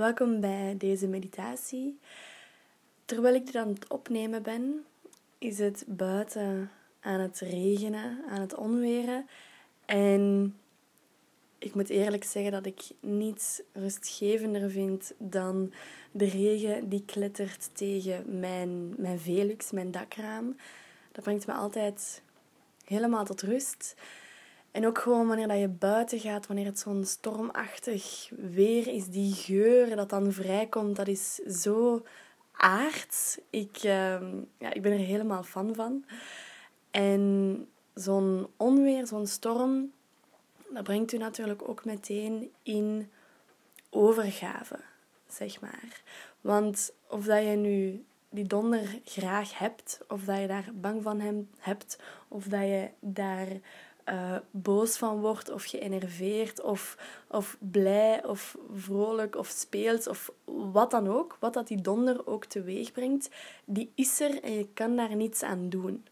Welkom bij deze meditatie. Terwijl ik dit aan het opnemen ben, is het buiten aan het regenen, aan het onweren. En ik moet eerlijk zeggen dat ik niets rustgevender vind dan de regen die klettert tegen mijn, mijn velux, mijn dakraam. Dat brengt me altijd helemaal tot rust. En ook gewoon wanneer dat je buiten gaat, wanneer het zo'n stormachtig weer is, die geur dat dan vrijkomt, dat is zo aards. Ik, ehm, ja, ik ben er helemaal fan van. En zo'n onweer, zo'n storm, dat brengt u natuurlijk ook meteen in overgave, zeg maar. Want of dat je nu die donder graag hebt, of dat je daar bang van hebt, of dat je daar uh, boos van wordt, of geënerveerd, of, of blij, of vrolijk, of speelt, of wat dan ook, wat dat die donder ook teweeg brengt, die is er en je kan daar niets aan doen.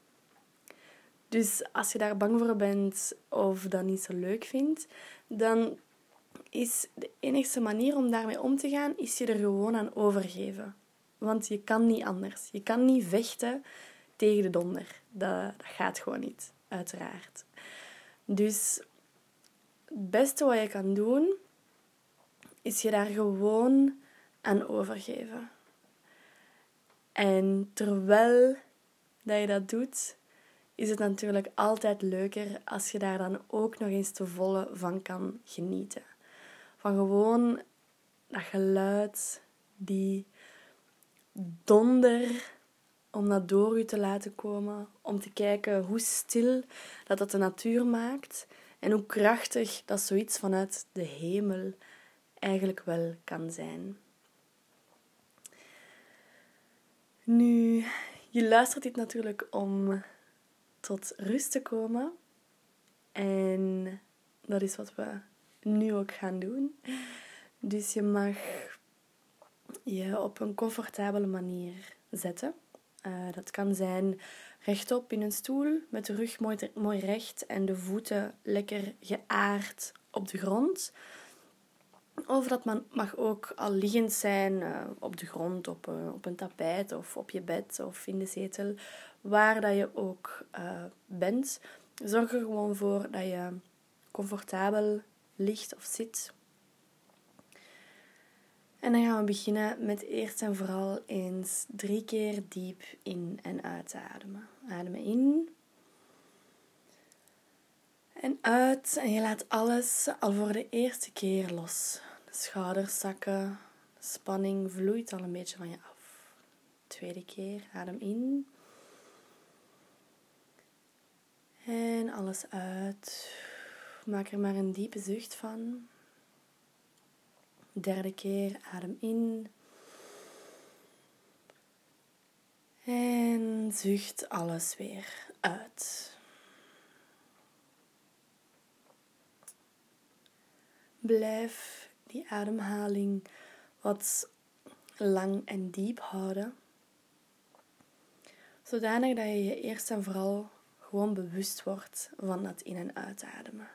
Dus als je daar bang voor bent of dat niet zo leuk vindt, dan is de enige manier om daarmee om te gaan, is je er gewoon aan overgeven. Want je kan niet anders. Je kan niet vechten tegen de donder. Dat, dat gaat gewoon niet, uiteraard. Dus het beste wat je kan doen, is je daar gewoon aan overgeven. En terwijl dat je dat doet, is het natuurlijk altijd leuker als je daar dan ook nog eens te volle van kan genieten. Van gewoon dat geluid, die donder, om dat door u te laten komen, om te kijken hoe stil dat dat de natuur maakt en hoe krachtig dat zoiets vanuit de hemel eigenlijk wel kan zijn. Nu, je luistert dit natuurlijk om tot rust te komen. En dat is wat we nu ook gaan doen. Dus je mag je op een comfortabele manier zetten. Uh, dat kan zijn rechtop in een stoel met de rug mooi, mooi recht en de voeten lekker geaard op de grond. Of dat mag ook al liggend zijn uh, op de grond, op, uh, op een tapijt of op je bed of in de zetel waar dat je ook bent. Zorg er gewoon voor dat je comfortabel ligt of zit. En dan gaan we beginnen met eerst en vooral eens drie keer diep in en uitademen. Ademen in. En uit. En je laat alles al voor de eerste keer los. De schouders zakken. De spanning vloeit al een beetje van je af. Tweede keer. Adem in. En alles uit. Maak er maar een diepe zucht van. Derde keer, adem in. En zucht alles weer uit. Blijf die ademhaling wat lang en diep houden. Zodanig dat je je eerst en vooral gewoon bewust wordt van dat in- en uitademen.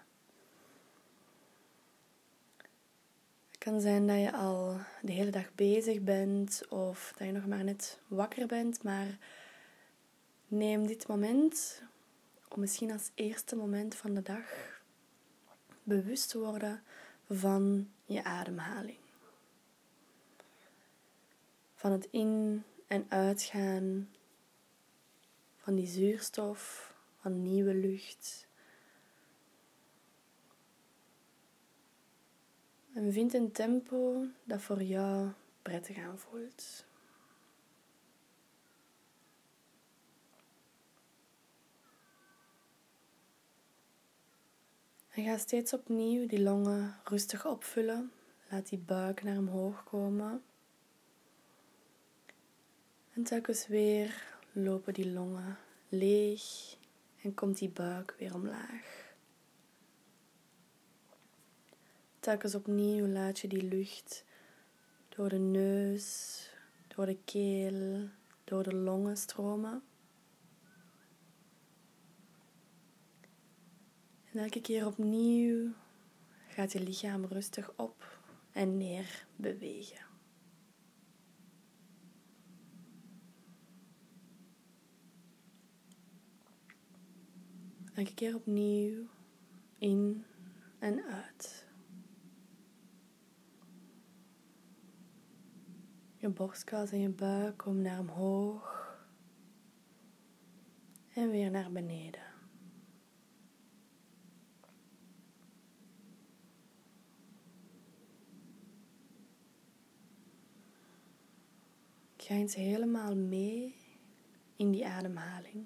Kan zijn dat je al de hele dag bezig bent of dat je nog maar net wakker bent, maar neem dit moment om misschien als eerste moment van de dag bewust te worden van je ademhaling. Van het in- en uitgaan van die zuurstof van nieuwe lucht. En vind een tempo dat voor jou prettig aanvoelt. En ga steeds opnieuw die longen rustig opvullen. Laat die buik naar omhoog komen. En telkens weer lopen die longen leeg en komt die buik weer omlaag. Telkens opnieuw laat je die lucht door de neus, door de keel, door de longen stromen. En elke keer opnieuw gaat je lichaam rustig op en neer bewegen. Elke keer opnieuw in en uit. Je borstkas en je buik komen naar omhoog en weer naar beneden. Ga eens helemaal mee in die ademhaling.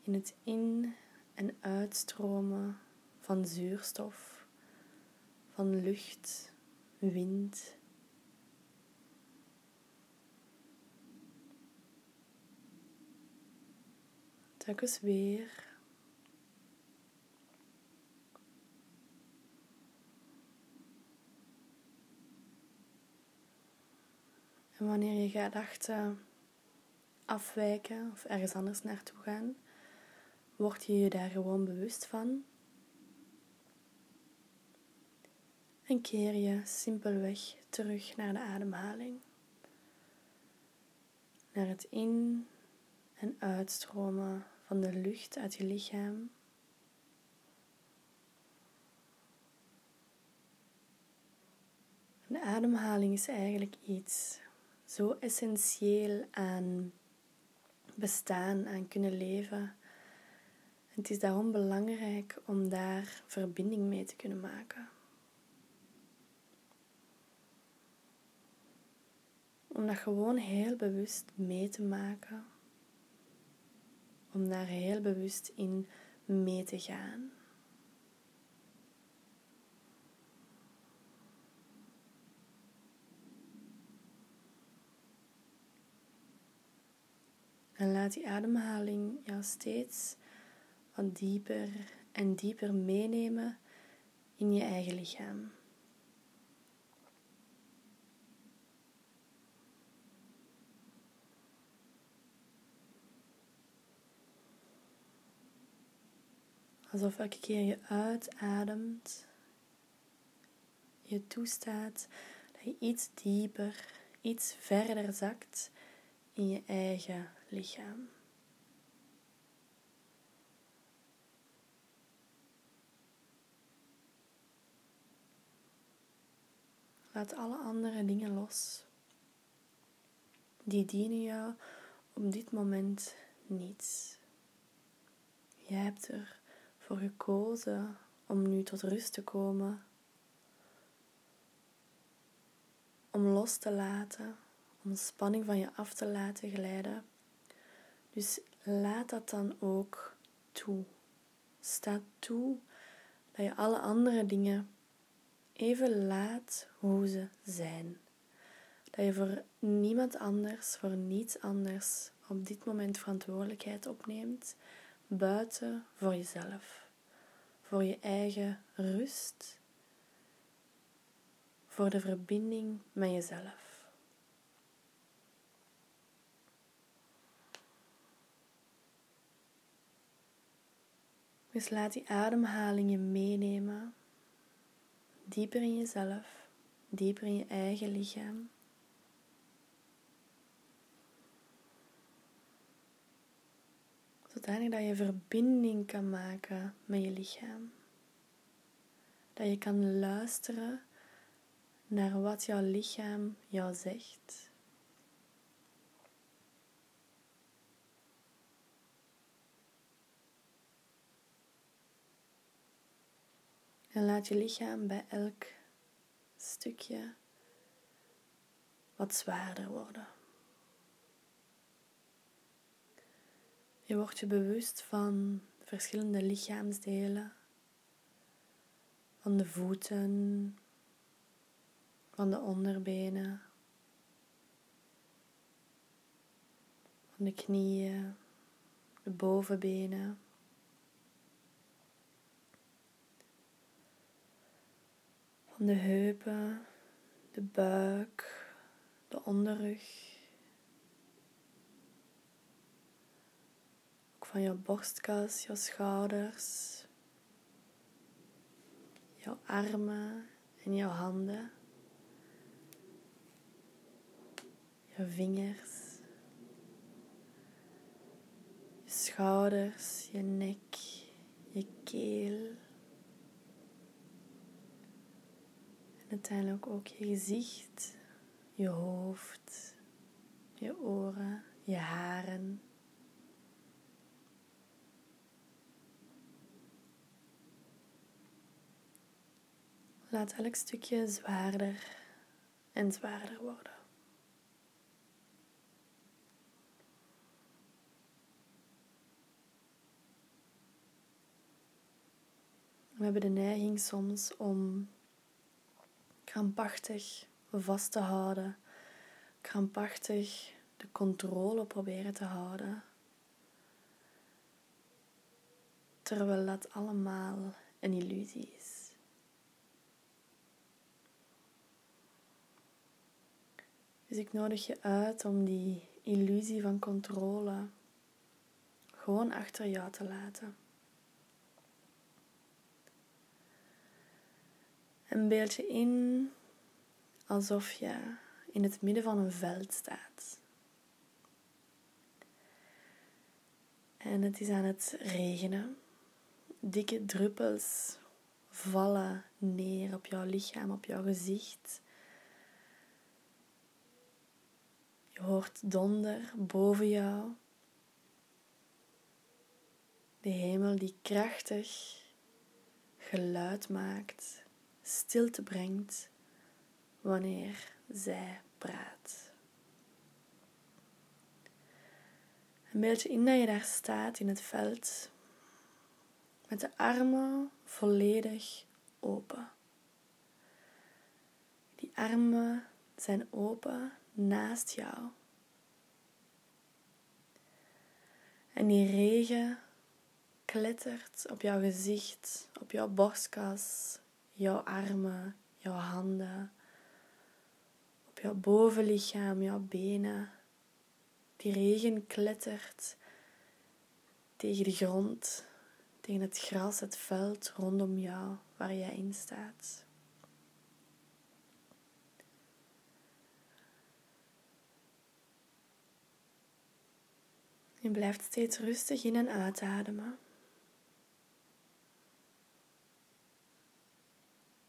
In het in- en uitstromen van zuurstof, van lucht, wind. Telkens weer. En wanneer je gedachten afwijken of ergens anders naartoe gaan, word je je daar gewoon bewust van. En keer je simpelweg terug naar de ademhaling. Naar het in- en uitstromen van de lucht uit je lichaam. De ademhaling is eigenlijk iets zo essentieel aan bestaan, aan kunnen leven. Het is daarom belangrijk om daar verbinding mee te kunnen maken. Om dat gewoon heel bewust mee te maken. Om daar heel bewust in mee te gaan. En laat die ademhaling jou steeds wat dieper en dieper meenemen in je eigen lichaam. Alsof elke keer je uitademt, je toestaat dat je iets dieper, iets verder zakt in je eigen lichaam. Laat alle andere dingen los. Die dienen jou op dit moment niets. Jij hebt ervoor gekozen om nu tot rust te komen. Om los te laten, om spanning van je af te laten glijden. Dus laat dat dan ook toe. Sta toe dat je alle andere dingen even laat hoe ze zijn. Dat je voor niemand anders, voor niets anders op dit moment verantwoordelijkheid opneemt, buiten voor jezelf, voor je eigen rust, voor de verbinding met jezelf. Dus laat die ademhaling je meenemen dieper in jezelf, dieper in je eigen lichaam. Zodanig dat je verbinding kan maken met je lichaam. Dat je kan luisteren naar wat jouw lichaam jou zegt. En laat je lichaam bij elk stukje wat zwaarder worden. Je wordt je bewust van verschillende lichaamsdelen, van de voeten, van de onderbenen, van de knieën, de bovenbenen. van de heupen, de buik, de onderrug. Van je borstkas, je schouders, jouw armen en jouw handen, je vingers, je schouders, je nek, je keel. En uiteindelijk ook je gezicht, je hoofd, je oren, je haren. Laat elk stukje zwaarder en zwaarder worden. We hebben de neiging soms om krampachtig vast te houden, krampachtig de controle proberen te houden. Terwijl dat allemaal een illusie is. Dus ik nodig je uit om die illusie van controle gewoon achter jou te laten. En beeld je in alsof je in het midden van een veld staat. En het is aan het regenen. Dikke druppels vallen neer op jouw lichaam, op jouw gezicht. Je hoort donder boven jou. De hemel die krachtig geluid maakt, stilte brengt wanneer zij praat. Een beetje in dat je daar staat in het veld, met de armen volledig open. Die armen zijn open naast jou. En die regen klettert op jouw gezicht, op jouw borstkas, jouw armen, jouw handen, op jouw bovenlichaam, jouw benen. Die regen klettert tegen de grond, tegen het gras, het veld rondom jou waar jij in staat. Je blijft steeds rustig in en uitademen.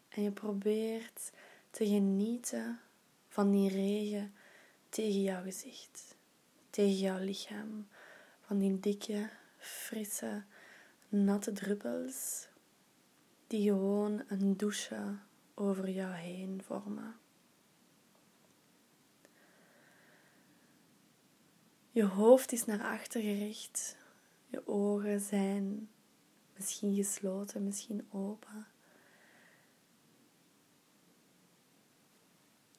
En je probeert te genieten van die regen tegen jouw gezicht, tegen jouw lichaam. Van die dikke, frisse, natte druppels die gewoon een douche over jou heen vormen. Je hoofd is naar achter gericht. Je ogen zijn misschien gesloten, misschien open.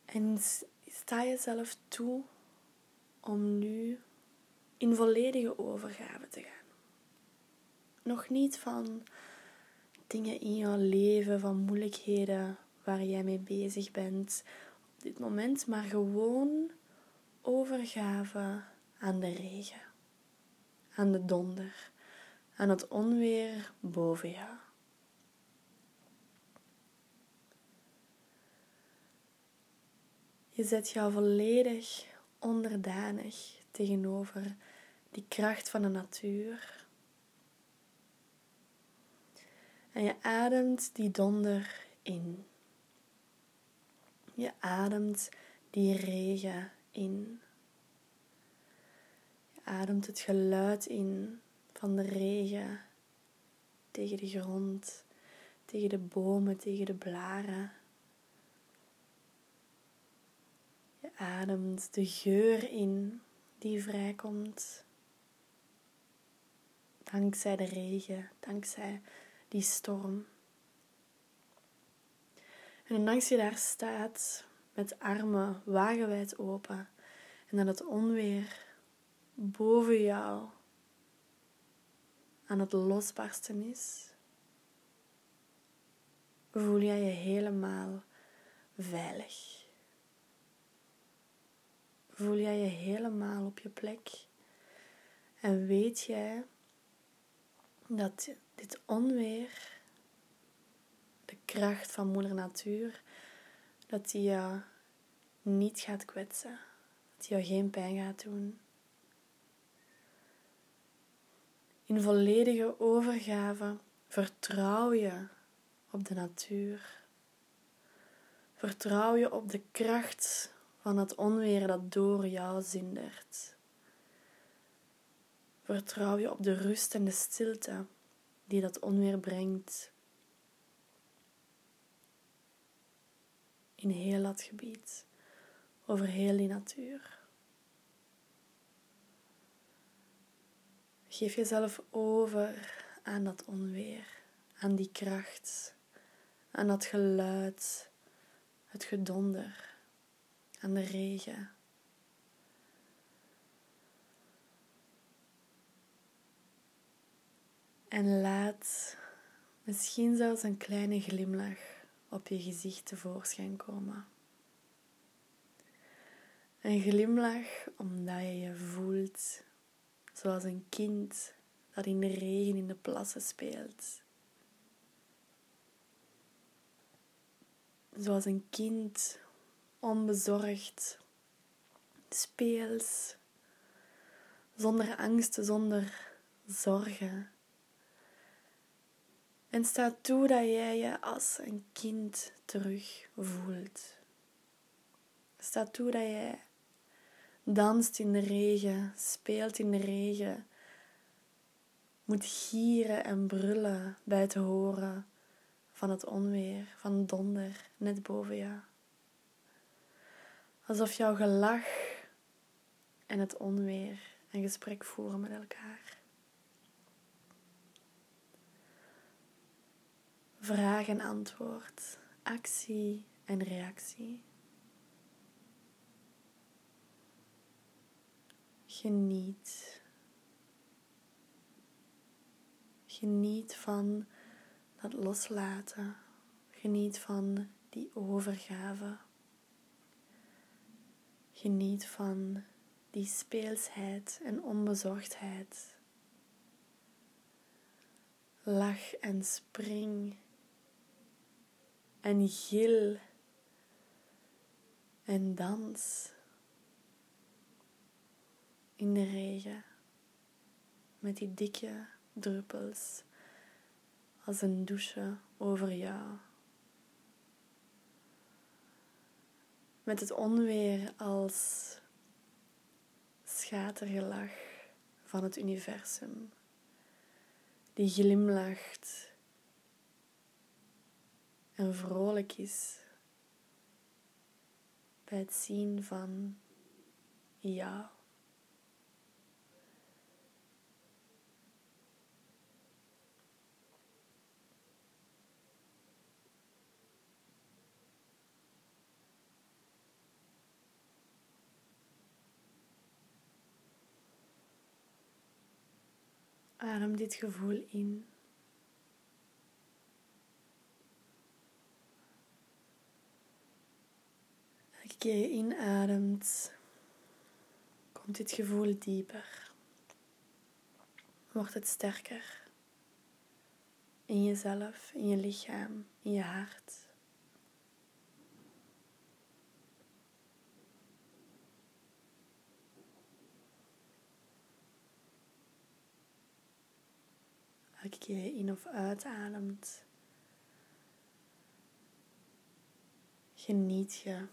En sta jezelf toe om nu in volledige overgave te gaan. Nog niet van dingen in jouw leven, van moeilijkheden waar jij mee bezig bent op dit moment, maar gewoon overgave aan de regen, aan de donder, aan het onweer boven jou. Je zet jou volledig onderdanig tegenover die kracht van de natuur. En je ademt die donder in. Je ademt die regen in. Je ademt het geluid in van de regen tegen de grond, tegen de bomen, tegen de blaren. ademt de geur in die vrijkomt. Dankzij de regen, dankzij die storm. En ondanks je daar staat met armen wagenwijd open en dat het onweer boven jou aan het losbarsten is, voel jij je helemaal veilig voel jij je helemaal op je plek. En weet jij dat dit onweer de kracht van moeder natuur, dat die je niet gaat kwetsen, dat die jou geen pijn gaat doen. In volledige overgave vertrouw je op de natuur. Vertrouw je op de kracht van het onweer dat door jou zindert. Vertrouw je op de rust en de stilte die dat onweer brengt in heel dat gebied, over heel die natuur. Geef jezelf over aan dat onweer, aan die kracht, aan dat geluid, het gedonder, aan de regen. En laat misschien zelfs een kleine glimlach op je gezicht tevoorschijn komen. Een glimlach omdat je je voelt zoals een kind dat in de regen in de plassen speelt. Zoals een kind, onbezorgd, speels, zonder angsten, zonder zorgen. En sta toe dat jij je als een kind terug voelt. Sta toe dat jij danst in de regen, speelt in de regen, moet gieren en brullen bij het horen van het onweer, van donder net boven jou. Alsof jouw gelach en het onweer een gesprek voeren met elkaar. Vraag en antwoord, actie en reactie. Geniet. Geniet van dat loslaten. Geniet van die overgave. Geniet van die speelsheid en onbezorgdheid. Lach en spring en gil en dans in de regen met die dikke druppels als een douche over jou. Met het onweer als schatergelach van het universum, die glimlacht en vrolijk is bij het zien van jou. Adem dit gevoel in. Elke keer je inademt, komt dit gevoel dieper. Wordt het sterker. In jezelf, in je lichaam, in je hart. Elke keer je in of uitademt, geniet je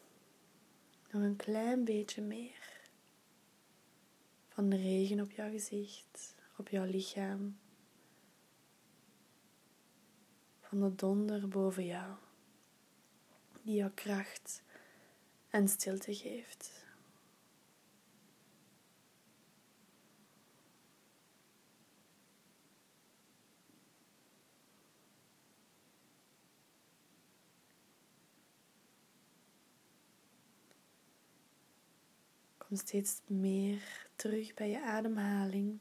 nog een klein beetje meer van de regen op jouw gezicht, op jouw lichaam, van de donder boven jou, die jou kracht en stilte geeft. Steeds meer terug bij je ademhaling.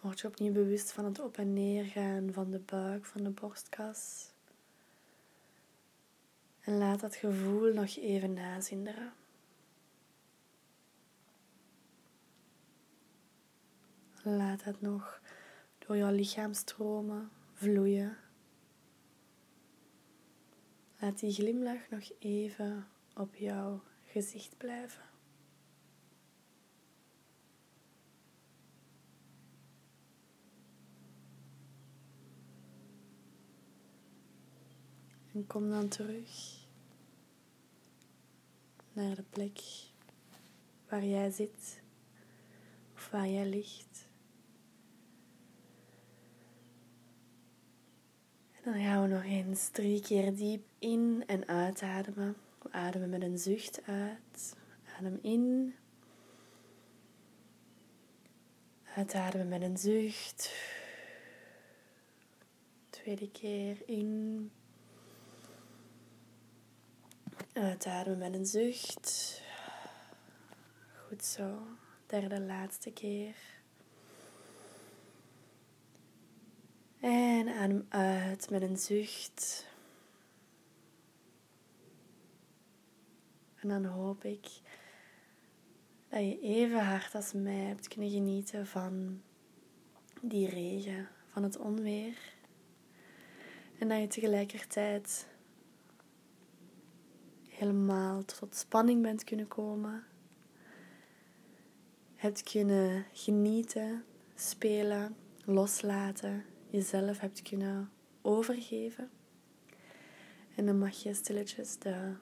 Word je opnieuw bewust van het op en neer gaan van de buik, van de borstkas. En laat dat gevoel nog even nazinderen. Laat het nog door jouw lichaam stromen, vloeien. Laat die glimlach nog even op jouw gezicht blijven. En kom dan terug naar de plek waar jij zit of waar jij ligt. Dan gaan we nog eens drie keer diep in en uitademen. We ademen met een zucht uit. Adem in. Uitademen met een zucht. Tweede keer in. Uitademen met een zucht. Goed zo. Derde laatste keer. En adem uit met een zucht. En dan hoop ik dat je even hard als mij hebt kunnen genieten van die regen, van het onweer. En dat je tegelijkertijd helemaal tot spanning bent kunnen komen. Hebt kunnen genieten, spelen, loslaten, jezelf hebt kunnen overgeven. En dan mag je stilletjes de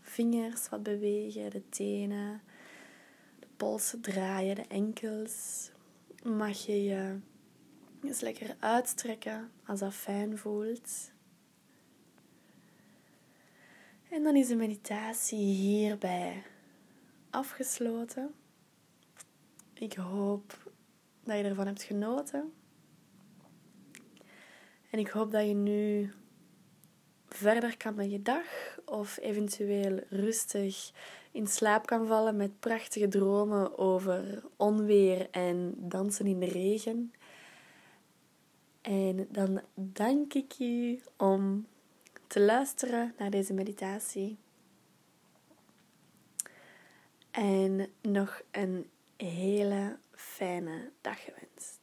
vingers wat bewegen, de tenen, de polsen draaien, de enkels. Mag je je eens lekker uitstrekken als dat fijn voelt. En dan is de meditatie hierbij afgesloten. Ik hoop dat je ervan hebt genoten. En ik hoop dat je nu verder kan met je dag of eventueel rustig in slaap kan vallen met prachtige dromen over onweer en dansen in de regen. En dan dank ik je om te luisteren naar deze meditatie. En nog een hele fijne dag gewenst.